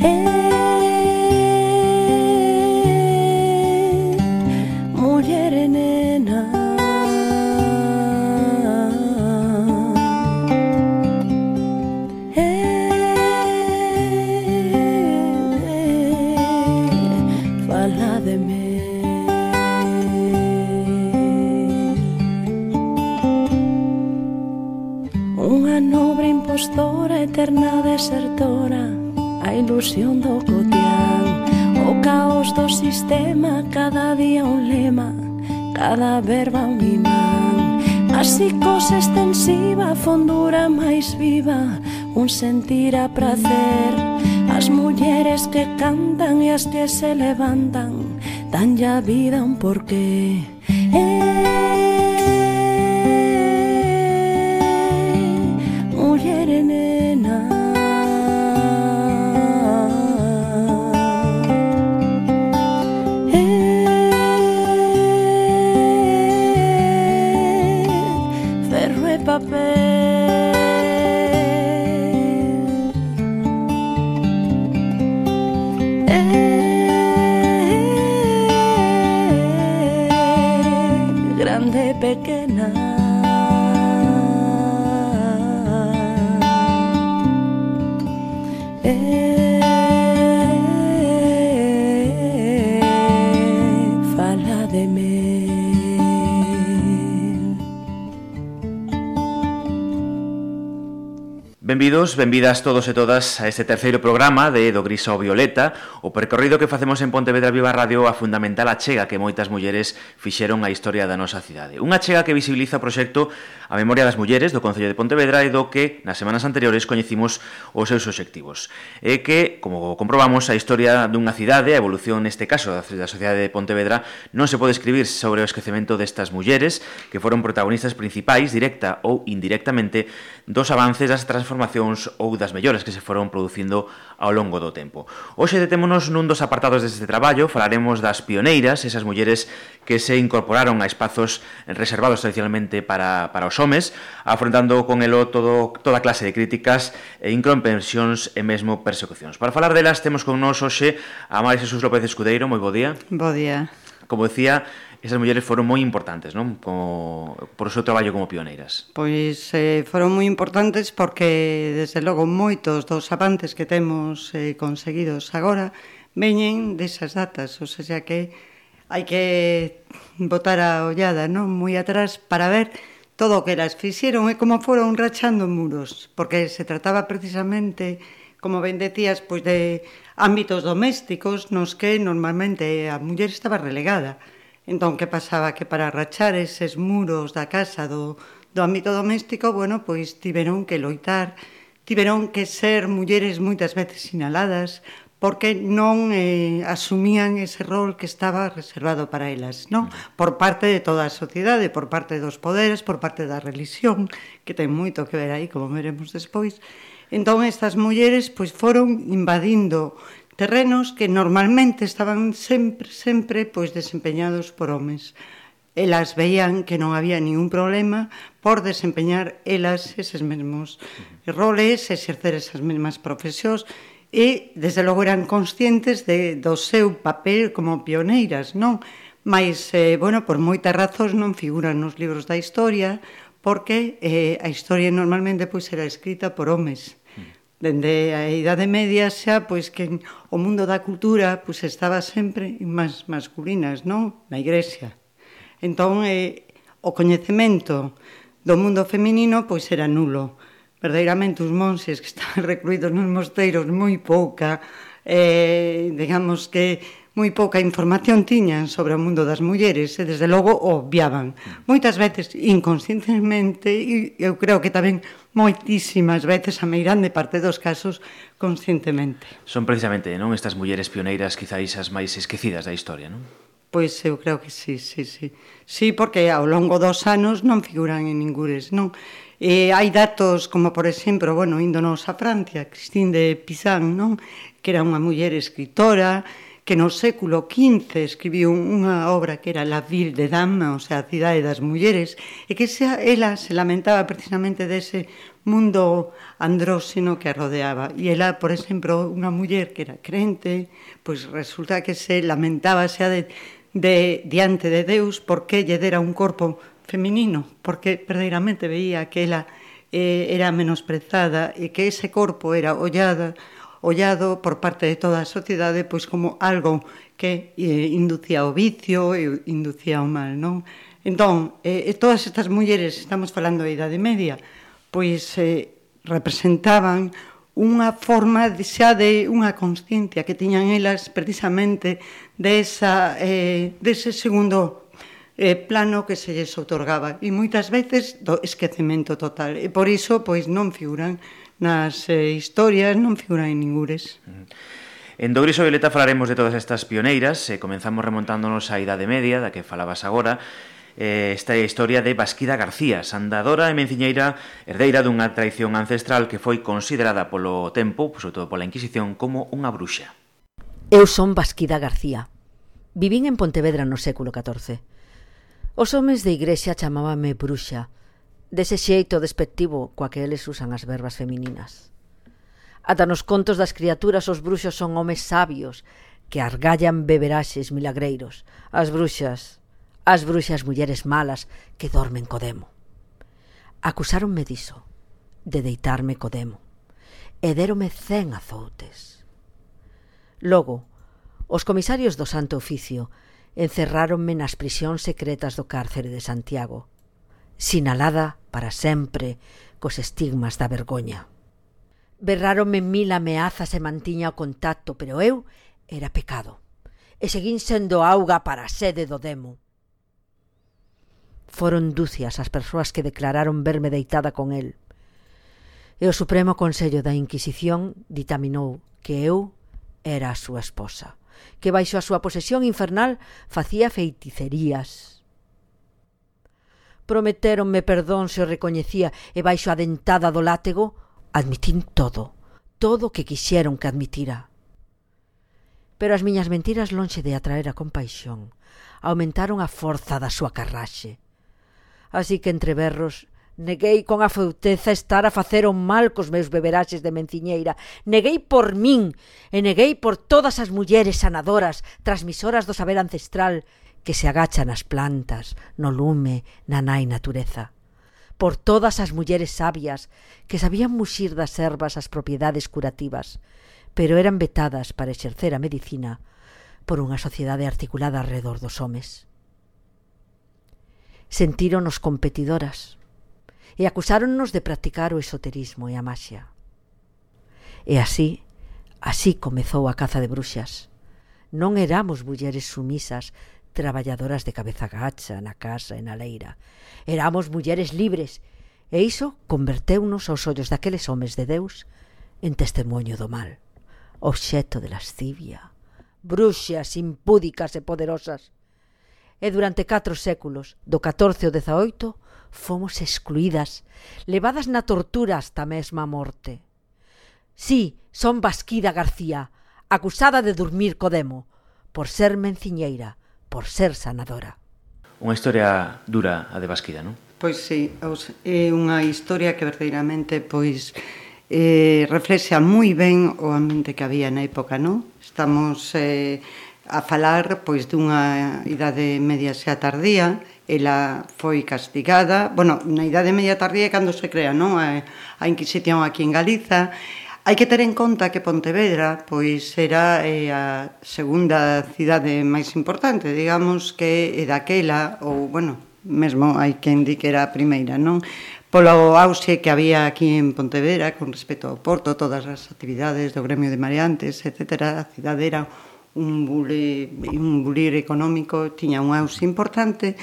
Hey. a fondura máis viva un sentir a prazer as mulleres que cantan e as que se levantan Dan ya vida un porqué. grande, pequeña. Benvidos, benvidas todos e todas a este terceiro programa de Do Gris ao Violeta, o percorrido que facemos en Pontevedra Viva Radio a fundamental achega que moitas mulleres fixeron a historia da nosa cidade. Unha achega que visibiliza o proxecto a memoria das mulleres do Concello de Pontevedra e do que nas semanas anteriores coñecimos os seus obxectivos. E que, como comprobamos, a historia dunha cidade, a evolución neste caso da sociedade de Pontevedra, non se pode escribir sobre o esquecemento destas mulleres que foron protagonistas principais, directa ou indirectamente, dos avances das transformacións ou das melloras que se foron producindo ao longo do tempo. Hoxe detémonos nun dos apartados deste traballo, falaremos das pioneiras, esas mulleres que se incorporaron a espazos reservados tradicionalmente para, para os homes, afrontando con elo todo, toda clase de críticas e incomprensións e mesmo persecucións. Para falar delas temos con nos hoxe a María Jesús López Escudeiro, moi bo día. Bo día. Como decía, esas mulleres foron moi importantes, non? Como, por o seu traballo como pioneiras. Pois eh, foron moi importantes porque, desde logo, moitos dos avances que temos eh, conseguidos agora veñen desas datas, ou seja que hai que botar a ollada non moi atrás para ver todo o que elas fixeron e como foron rachando muros, porque se trataba precisamente, como ben decías, pois de ámbitos domésticos nos que normalmente a muller estaba relegada. Entón, que pasaba? Que para rachar eses muros da casa do, do ámbito doméstico, bueno, pois tiveron que loitar, tiveron que ser mulleres moitas veces sinaladas, porque non eh, asumían ese rol que estaba reservado para elas, non? Por parte de toda a sociedade, por parte dos poderes, por parte da religión, que ten moito que ver aí, como veremos despois. Entón estas mulleres pois foron invadindo terrenos que normalmente estaban sempre sempre pois desempeñados por homes. Elas veían que non había ningún problema por desempeñar elas eses mesmos roles, exercer esas mesmas profesións, e, desde logo, eran conscientes de, do seu papel como pioneiras, non? Mais eh, bueno, por moitas razóns non figuran nos libros da historia, porque eh, a historia normalmente pois, era escrita por homes. Mm. Dende a Idade Media xa, pois que o mundo da cultura pois estaba sempre máis masculinas, non? Na igrexa. Entón, eh, o coñecemento do mundo feminino pois era nulo verdadeiramente os monxes que están recluídos nos mosteiros moi pouca, eh, digamos que moi pouca información tiñan sobre o mundo das mulleres e desde logo o obviaban. Moitas veces inconscientemente e eu creo que tamén moitísimas veces a meirande parte dos casos conscientemente. Son precisamente non estas mulleres pioneiras quizáis as máis esquecidas da historia, non? Pois eu creo que sí, sí, sí. Sí, porque ao longo dos anos non figuran en ningures, non? Eh, hai datos como, por exemplo, bueno, índonos a Francia, Christine de Pizan, non? que era unha muller escritora, que no século XV escribiu unha obra que era La Ville de Dama, o sea, a cidade das mulleres, e que se, ela se lamentaba precisamente dese mundo andróxeno que a rodeaba. E ela, por exemplo, unha muller que era crente, pois resulta que se lamentaba xa de, de diante de Deus porque lle dera un corpo feminino, porque verdadeiramente veía que ela eh, era menosprezada e que ese corpo era ollada, ollado por parte de toda a sociedade pois como algo que eh, inducía o vicio e inducía o mal, non? Entón, eh, todas estas mulleres, estamos falando da Idade Media, pois eh, representaban unha forma de, xa de unha consciencia que tiñan elas precisamente desa, eh, dese segundo eh, plano que se lles otorgaba e moitas veces do esquecemento total e por iso pois non figuran nas eh, historias, non figuran en ningures. Mm-hmm. En Dougris o Violeta falaremos de todas estas pioneiras, e eh, comenzamos remontándonos á Idade Media, da que falabas agora, eh, esta é a historia de Basquida García, sandadora e menciñeira herdeira dunha traición ancestral que foi considerada polo tempo, sobre todo pola Inquisición, como unha bruxa. Eu son Basquida García. Vivín en Pontevedra no século XIV. Os homes de igrexa chamábanme bruxa, dese xeito despectivo coa que eles usan as verbas femininas. Ata nos contos das criaturas os bruxos son homes sabios que argallan beberaxes milagreiros. As bruxas, as bruxas mulleres malas que dormen co demo. Acusáronme diso, de deitarme co demo, e dérome cen azoutes. Logo, os comisarios do Santo Oficio encerráronme nas prisións secretas do cárcere de Santiago, sinalada para sempre cos estigmas da vergoña. Berráronme mil ameazas e mantiña o contacto, pero eu era pecado e seguín sendo auga para a sede do demo. Foron dúcias as persoas que declararon verme deitada con el. E o Supremo Consello da Inquisición ditaminou que eu era a súa esposa que baixo a súa posesión infernal facía feiticerías. Prometéronme perdón se o recoñecía e baixo a dentada do látego admitín todo, todo o que quixeron que admitira. Pero as miñas mentiras lonxe de atraer a compaixón, aumentaron a forza da súa carraxe. Así que entre berros Neguei con a feuteza estar a facer o mal cos meus beberaxes de menciñeira. Neguei por min e neguei por todas as mulleres sanadoras, transmisoras do saber ancestral, que se agachan nas plantas, no lume, na nai natureza. Por todas as mulleres sabias que sabían muxir das ervas as propiedades curativas, pero eran vetadas para exercer a medicina por unha sociedade articulada alrededor dos homes. Sentíronos competidoras, e acusáronnos de practicar o esoterismo e a maxia. E así, así comezou a caza de bruxas. Non éramos mulleres sumisas, traballadoras de cabeza gacha na casa e na leira. Éramos mulleres libres, e iso converteunos aos ollos daqueles homes de Deus en testemunho do mal, obxeto de lascivia, bruxas impúdicas e poderosas. E durante catro séculos, do 14 ao 18, fomos excluídas, levadas na tortura hasta a mesma morte. Sí, son Basquida García, acusada de dormir co demo, por ser menciñeira, por ser sanadora. Unha historia dura a de Basquida, non? Pois sí, é unha historia que verdadeiramente pois eh, reflexa moi ben o ambiente que había na época, non? Estamos eh, a falar pois dunha idade media xa tardía ela foi castigada, bueno, na idade media tardía é cando se crea, non? A, a Inquisición aquí en Galiza. Hai que ter en conta que Pontevedra pois era eh, a segunda cidade máis importante, digamos que é daquela ou bueno, mesmo hai quen di que era a primeira, non? Polo auxe que había aquí en Pontevedra con respecto ao Porto, todas as actividades do gremio de mareantes, etc. A cidade era un bulir, un bulir económico, tiña un auxe importante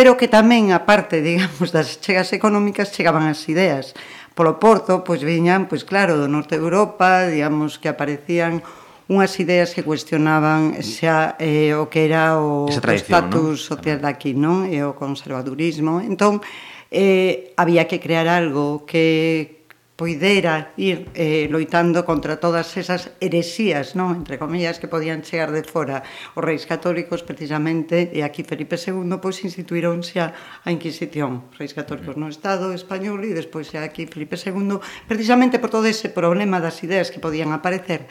pero que tamén, aparte, digamos, das chegas económicas, chegaban as ideas. Polo Porto, pois viñan, pois claro, do norte de Europa, digamos, que aparecían unhas ideas que cuestionaban xa eh, o que era o estatus ¿no? social daqui, non? E o conservadurismo. Entón, eh, había que crear algo que poidera ir eh, loitando contra todas esas heresías, non? entre comillas, que podían chegar de fora. Os reis católicos, precisamente, e aquí Felipe II, pois instituíronse a, a Inquisición. Os reis católicos no Estado español e despois xa aquí Felipe II, precisamente por todo ese problema das ideas que podían aparecer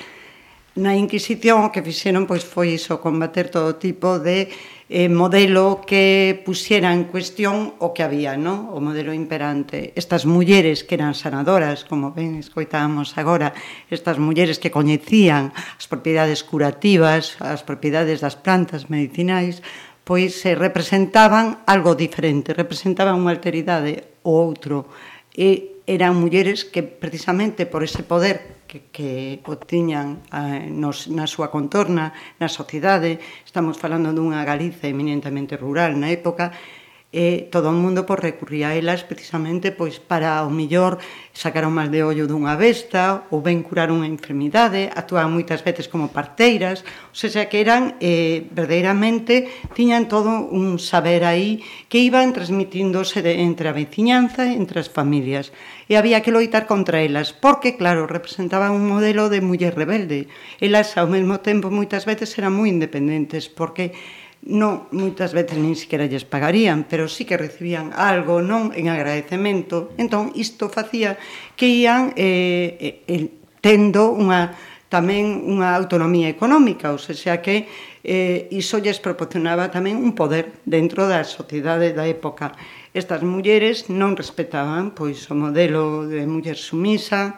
na Inquisición o que fixeron pois foi iso, combater todo tipo de eh, modelo que pusiera en cuestión o que había, non? o modelo imperante. Estas mulleres que eran sanadoras, como ben escoitábamos agora, estas mulleres que coñecían as propiedades curativas, as propiedades das plantas medicinais, pois se representaban algo diferente, representaban unha alteridade ou outro, e eran mulleres que precisamente por ese poder que, que o tiñan a, ah, nos, na súa contorna, na sociedade. Estamos falando dunha Galiza eminentemente rural na época, e todo o mundo pois, recurría a elas precisamente pois para o millor sacar o mal de ollo dunha besta ou ben curar unha enfermidade, actuaban moitas veces como parteiras, ou seja, que eran eh, verdadeiramente tiñan todo un saber aí que iban transmitíndose de, entre a veciñanza e entre as familias e había que loitar contra elas porque, claro, representaban un modelo de muller rebelde. Elas ao mesmo tempo moitas veces eran moi independentes porque non moitas veces nin sequera lles pagarían, pero sí que recibían algo, non en agradecemento. Entón isto facía que ian eh, eh, tendo unha tamén unha autonomía económica, ou seja que eh, iso lles proporcionaba tamén un poder dentro da sociedade da época. Estas mulleres non respetaban pois o modelo de muller sumisa,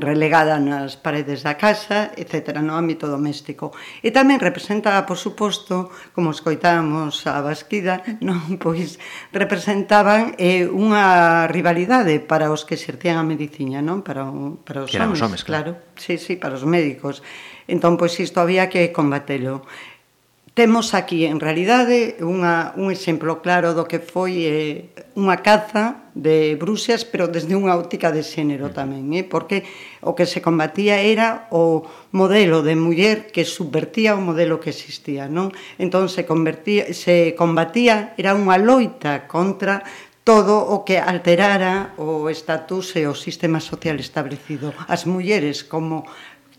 relegada nas paredes da casa, etc., no ámbito doméstico. E tamén representaba, por suposto, como escoitábamos a Basquida, non pois representaban eh, unha rivalidade para os que exercían a medicina, non? Para, o, para os, homens, os homens, claro. claro. Sí, sí, para os médicos. Entón, pois isto había que combatelo temos aquí en realidade unha, un exemplo claro do que foi eh, unha caza de Bruxas, pero desde unha óptica de xénero tamén, eh? porque o que se combatía era o modelo de muller que subvertía o modelo que existía, non? Entón se convertía, se combatía, era unha loita contra todo o que alterara o estatus e o sistema social establecido. As mulleres como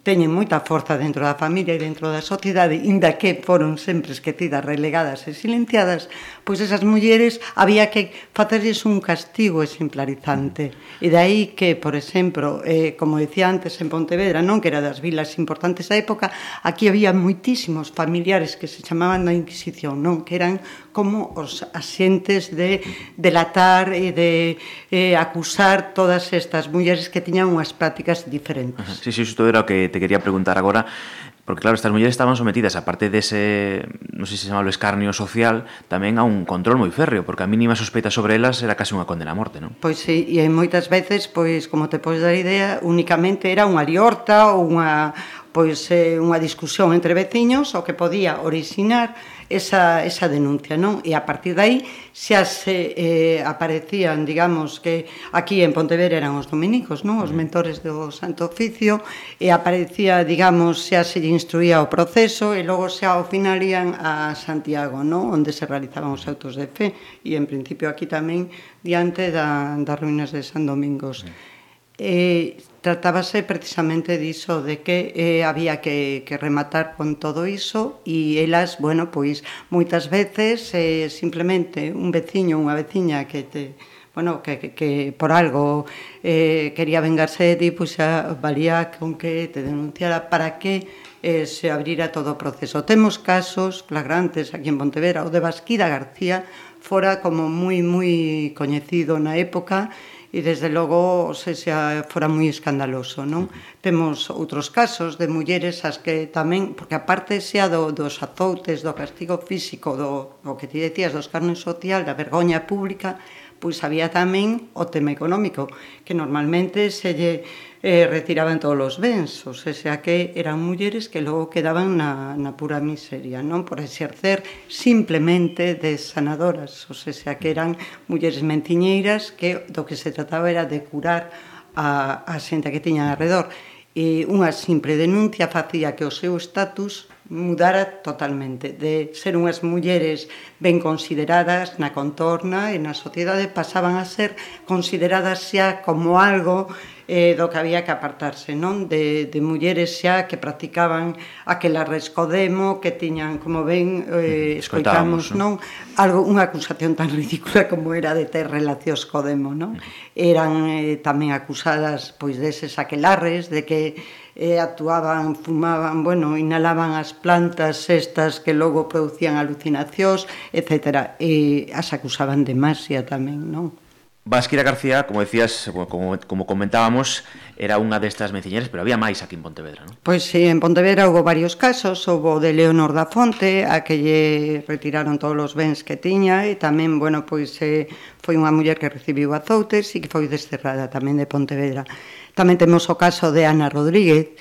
teñen moita forza dentro da familia e dentro da sociedade, inda que foron sempre esquecidas, relegadas e silenciadas, pois esas mulleres había que facerlles un castigo exemplarizante. E de aí que, por exemplo, eh, como dicía antes en Pontevedra, non que era das vilas importantes da época, aquí había moitísimos familiares que se chamaban da Inquisición, non? Que eran como os asientes de delatar e de eh, acusar todas estas mulleres que tiñan unhas prácticas diferentes. Sí, sí, isto era o que te quería preguntar agora Porque claro, estas mulleres estaban sometidas, aparte dese, non sei se chamalo escarnio social, tamén a un control moi férreo, porque a mínima sospeita sobre elas era case unha condena a morte, non? Pois sí, e moitas veces, pois como te podes dar idea, únicamente era unha liorta ou unha pois eh, unha discusión entre veciños o que podía orixinar esa, esa denuncia, non? E a partir dai xa se eh, aparecían, digamos, que aquí en Pontevedra eran os dominicos, non? Os mentores do Santo Oficio e aparecía, digamos, xa se lle instruía o proceso e logo xa ao final ian a Santiago, non? Onde se realizaban os autos de fe e en principio aquí tamén diante da, das ruínas de San Domingos. Sí eh, tratábase precisamente diso de que eh, había que, que rematar con todo iso e elas, bueno, pois moitas veces eh, simplemente un veciño, unha veciña que te bueno, que, que, que por algo eh, quería vengarse de ti, pois xa valía con que te denunciara para que eh, se abrira todo o proceso. Temos casos flagrantes aquí en Pontevedra, o de Basquida García fora como moi moi coñecido na época, e desde logo se xa fora moi escandaloso, non? Temos outros casos de mulleres as que tamén, porque aparte xa do, dos azoutes, do castigo físico, do o que ti decías, dos carnes social, da vergoña pública, pois había tamén o tema económico, que normalmente se lle eh, retiraban todos os bens, ou sea que eran mulleres que logo quedaban na, na pura miseria, non por exercer simplemente de sanadoras, ou sea que eran mulleres mentiñeiras que do que se trataba era de curar a, a xente que tiñan alrededor. E unha simple denuncia facía que o seu estatus mudara totalmente, de ser unhas mulleres ben consideradas na contorna e na sociedade pasaban a ser consideradas xa como algo eh, do que había que apartarse, non? De, de mulleres xa que practicaban aquela rescodemo, que tiñan, como ben eh, mm, escoitamos, non? Algo, unha acusación tan ridícula como era de ter relacións co demo, non? Mm. Eran eh, tamén acusadas pois deses aquelarres de que e actuaban, fumaban, bueno, inhalaban as plantas estas que logo producían alucinacións, etc. E as acusaban de masia tamén, non? Vasquira García, como decías, bueno, como, como comentábamos, era unha destas menciñeras, pero había máis aquí en Pontevedra, non? Pois sí, en Pontevedra houve varios casos, houve de Leonor da Fonte, a que lle retiraron todos os bens que tiña, e tamén, bueno, pois eh, foi unha muller que recibiu azoutes e que foi desterrada tamén de Pontevedra. Tamén temos o caso de Ana Rodríguez,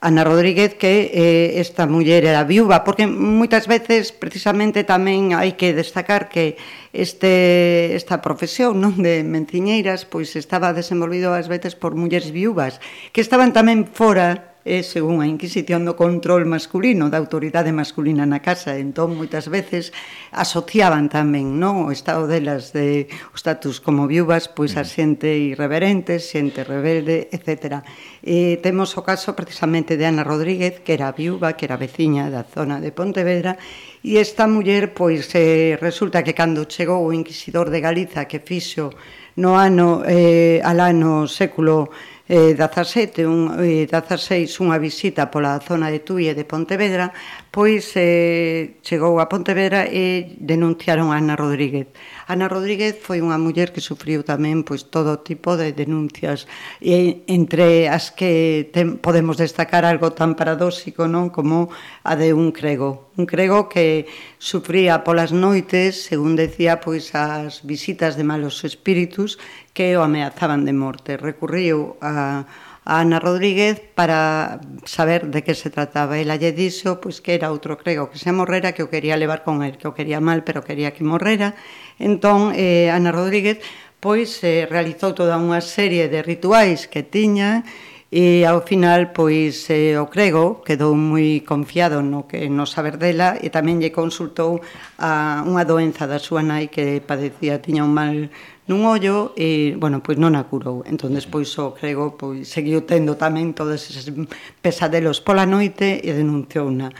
Ana Rodríguez que eh, esta muller era viúva, porque moitas veces precisamente tamén hai que destacar que este, esta profesión non de menciñeiras pois estaba desenvolvido ás veces por mulleres viúvas que estaban tamén fora é, según a Inquisición, do control masculino, da autoridade masculina na casa. Entón, moitas veces asociaban tamén non o estado delas de o status como viúvas, pois a mm. xente irreverente, xente rebelde, etc. E temos o caso precisamente de Ana Rodríguez, que era viúva, que era veciña da zona de Pontevedra, e esta muller, pois, eh, resulta que cando chegou o inquisidor de Galiza que fixo no ano eh, al ano século eh, 17, un, eh, 16 unha visita pola zona de Tui e de Pontevedra pois eh, chegou a Pontevedra e denunciaron a Ana Rodríguez. Ana Rodríguez foi unha muller que sufriu tamén pois, todo tipo de denuncias, e, entre as que tem, podemos destacar algo tan paradóxico non como a de un crego. Un crego que sufría polas noites, según decía, pois as visitas de malos espíritus que o ameazaban de morte. Recurriu a a Ana Rodríguez para saber de que se trataba. Ela lle dixo pois, que era outro crego que se morrera, que o quería levar con el, que o quería mal, pero quería que morrera. Entón, eh, Ana Rodríguez pois eh, realizou toda unha serie de rituais que tiña e ao final pois eh, o crego quedou moi confiado no que no saber dela e tamén lle consultou a unha doenza da súa nai que padecía, tiña un mal nun ollo e, bueno, pois non a curou. Entón, despois o crego pois, seguiu tendo tamén todos eses pesadelos pola noite e denunciou na.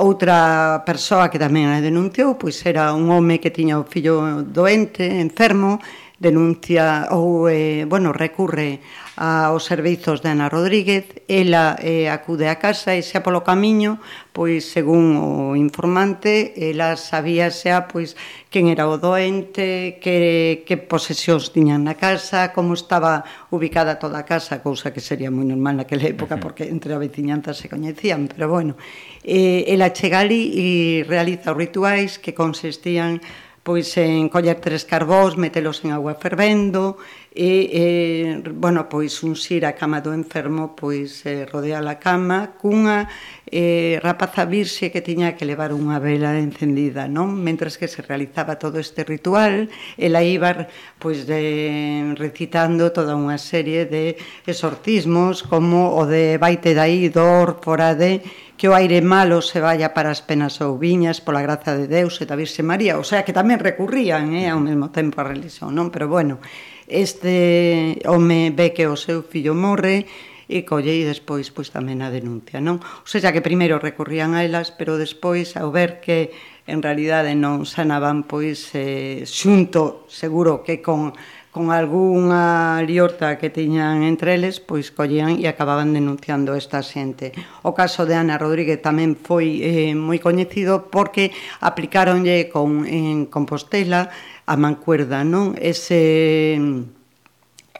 Outra persoa que tamén a denunciou, pois era un home que tiña o fillo doente, enfermo, denuncia ou eh, bueno, recurre aos servizos de Ana Rodríguez, ela eh, acude a casa e xa polo camiño, pois según o informante, ela sabía xa pois quen era o doente, que, que posesións tiñan na casa, como estaba ubicada toda a casa, cousa que sería moi normal naquela época porque entre a veciñanza se coñecían, pero bueno, eh, ela chega ali e realiza os rituais que consistían pois en coller tres carbós, metelos en agua fervendo, e, e bueno, pois unxir a cama do enfermo, pois eh, rodear a cama cunha eh, rapaza virxe que tiña que levar unha vela encendida, non? Mentres que se realizaba todo este ritual, ela iba pois de, recitando toda unha serie de exorcismos como o de baite dai dor fora de que o aire malo se vaya para as penas ou viñas pola graza de Deus e da Virxe María, o sea que tamén recurrían eh, ao mesmo tempo a religión, non? Pero bueno, este home ve que o seu fillo morre e colle e despois pois tamén a denuncia, non? O sea que primeiro recorrían a elas, pero despois ao ver que en realidade non sanaban pois eh, xunto, seguro que con con algunha liorta que tiñan entre eles, pois collían e acababan denunciando esta xente. O caso de Ana Rodríguez tamén foi eh, moi coñecido porque aplicáronlle con, en Compostela a mancuerda, non? Ese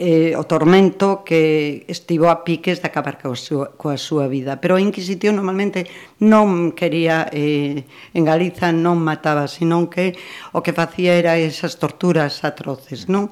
eh, o tormento que estivo a piques de acabar coa súa, coa súa vida. Pero a Inquisición normalmente non quería, eh, en Galiza non mataba, senón que o que facía era esas torturas atroces, non?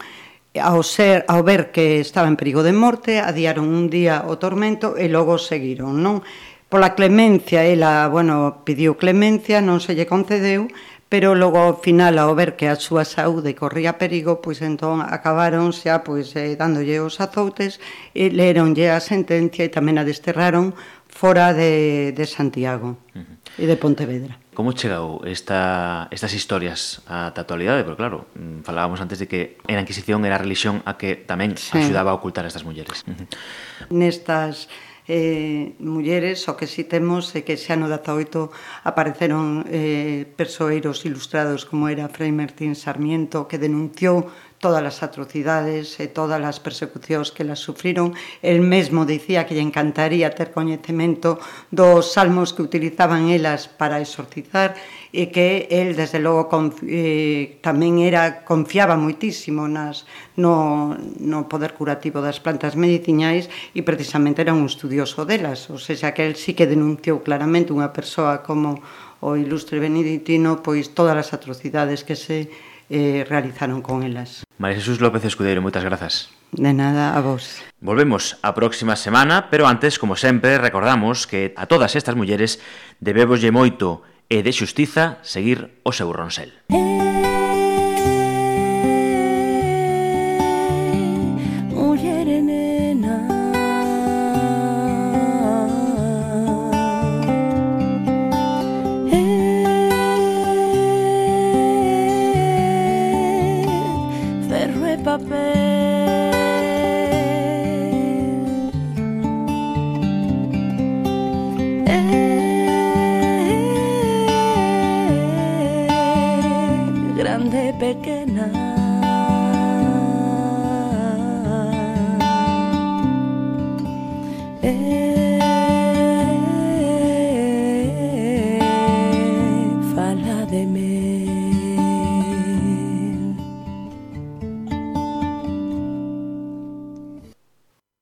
Ao, ser, ao ver que estaba en perigo de morte, adiaron un día o tormento e logo seguiron, non? Pola clemencia, ela, bueno, pediu clemencia, non se lle concedeu, pero logo ao final ao ver que a súa saúde corría perigo, pois entón acabaron xa ah, pois eh, dándolle os azoutes e leronlle a sentencia e tamén a desterraron fora de, de Santiago uh -huh. e de Pontevedra. Como chegou esta, estas historias á a actualidade? Porque claro, mm, falábamos antes de que a Inquisición era a religión a que tamén sí. axudaba a ocultar estas mulleres. Nestas eh, mulleres, o que si temos é que xa no 18 apareceron eh, persoeiros ilustrados como era Frei Martín Sarmiento que denunciou todas as atrocidades e todas as persecucións que las sufriron. El mesmo dicía que lle encantaría ter coñecemento dos salmos que utilizaban elas para exorcizar e que el, desde logo, eh, tamén era confiaba moitísimo nas, no, no poder curativo das plantas medicinais e precisamente era un estudioso delas. O sea, que el sí que denunciou claramente unha persoa como o ilustre beneditino pois todas as atrocidades que se eh, realizaron con elas. María Jesús López Escudeiro, moitas grazas. De nada, a vos. Volvemos a próxima semana, pero antes, como sempre, recordamos que a todas estas mulleres debemos lle moito e de xustiza seguir o seu ronsel. Eh.